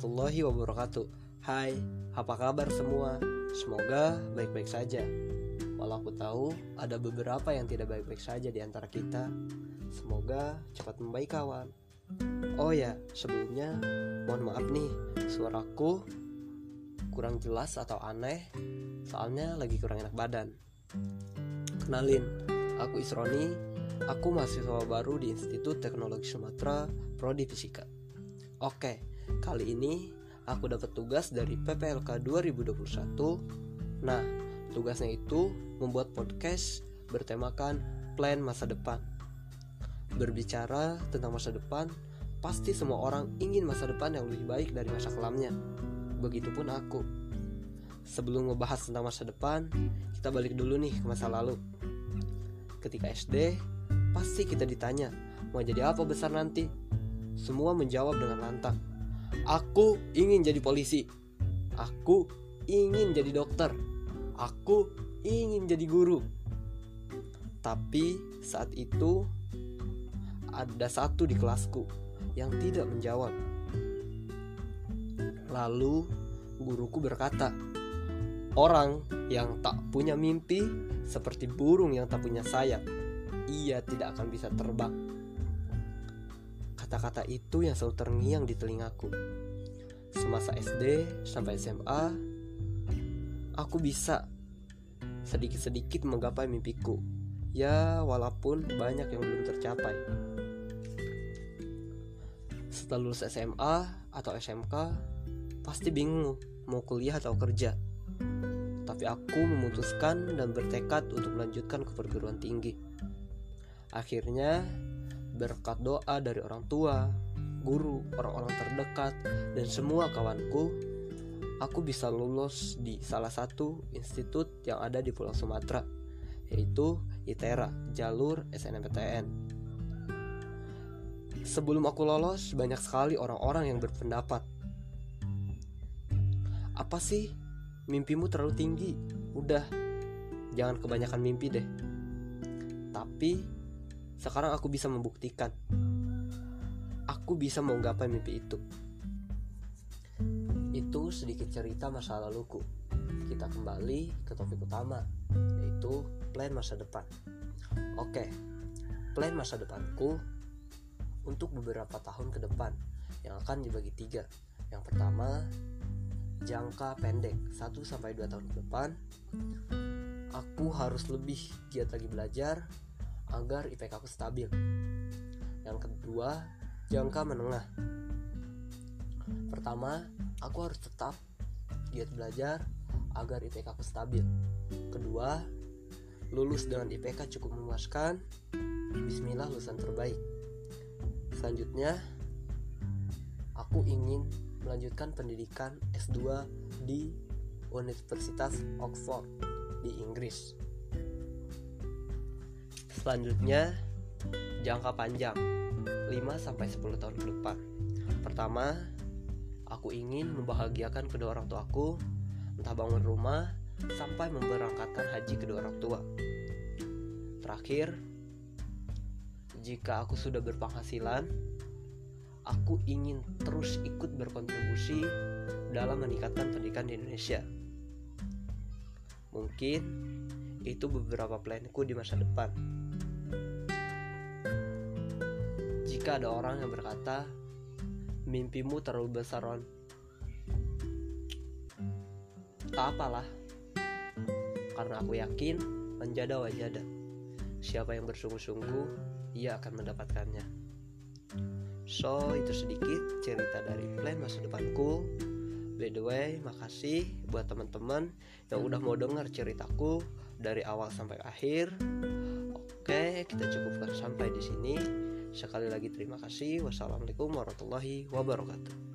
warahmatullahi wabarakatuh. Hai, apa kabar semua? Semoga baik-baik saja. Walau aku tahu ada beberapa yang tidak baik-baik saja di antara kita. Semoga cepat membaik kawan. Oh ya, sebelumnya mohon maaf nih Suaraku kurang jelas atau aneh. Soalnya lagi kurang enak badan. Kenalin, aku Isroni. Aku mahasiswa baru di Institut Teknologi Sumatera Prodi Fisika. Oke, kali ini aku dapat tugas dari PPLK 2021. Nah, tugasnya itu membuat podcast bertemakan plan masa depan. Berbicara tentang masa depan, pasti semua orang ingin masa depan yang lebih baik dari masa kelamnya. Begitupun aku. Sebelum ngebahas tentang masa depan, kita balik dulu nih ke masa lalu. Ketika SD, pasti kita ditanya, mau jadi apa besar nanti? Semua menjawab dengan lantang. Aku ingin jadi polisi. Aku ingin jadi dokter. Aku ingin jadi guru. Tapi saat itu ada satu di kelasku yang tidak menjawab. Lalu guruku berkata, "Orang yang tak punya mimpi seperti burung yang tak punya sayap, ia tidak akan bisa terbang." Kata-kata itu yang selalu terngiang di telingaku. Semasa SD sampai SMA, aku bisa sedikit-sedikit menggapai mimpiku. Ya, walaupun banyak yang belum tercapai. Setelah lulus SMA atau SMK, pasti bingung mau kuliah atau kerja. Tapi aku memutuskan dan bertekad untuk melanjutkan ke perguruan tinggi. Akhirnya, berkat doa dari orang tua, guru, orang-orang terdekat, dan semua kawanku, aku bisa lulus di salah satu institut yang ada di Pulau Sumatera, yaitu ITERA, jalur SNMPTN. Sebelum aku lolos, banyak sekali orang-orang yang berpendapat, apa sih mimpimu terlalu tinggi? Udah, jangan kebanyakan mimpi deh. Tapi sekarang aku bisa membuktikan. Aku bisa menggapai mimpi itu. Itu sedikit cerita masa laluku. Kita kembali ke topik utama Yaitu plan masa depan. Oke Plan masa depanku Untuk beberapa tahun ke depan Yang akan dibagi tiga. Yang pertama Jangka pendek 1-2 tahun ke depan. Aku harus lebih giat lagi belajar agar IPK aku stabil. Yang kedua, jangka menengah. Pertama, aku harus tetap giat belajar agar IPK aku stabil. Kedua, lulus dengan IPK cukup memuaskan. Bismillah lulusan terbaik. Selanjutnya, aku ingin melanjutkan pendidikan S2 di Universitas Oxford di Inggris. Selanjutnya, jangka panjang 5-10 tahun ke depan. Pertama, aku ingin membahagiakan kedua orang tuaku Entah bangun rumah sampai memberangkatkan haji kedua orang tua. Terakhir, jika aku sudah berpenghasilan Aku ingin terus ikut berkontribusi dalam meningkatkan pendidikan di Indonesia. Mungkin itu beberapa planku di masa depan Jika ada orang yang berkata, mimpimu terlalu besar, Ron. Tak apalah, karena aku yakin menjada wajada. Siapa yang bersungguh-sungguh, ia akan mendapatkannya. So, itu sedikit cerita dari plan masa depanku. By the way, makasih buat teman-teman yang udah mau dengar ceritaku dari awal sampai akhir. Oke, kita cukupkan sampai di sini. Sekali lagi terima kasih. Wassalamualaikum warahmatullahi wabarakatuh.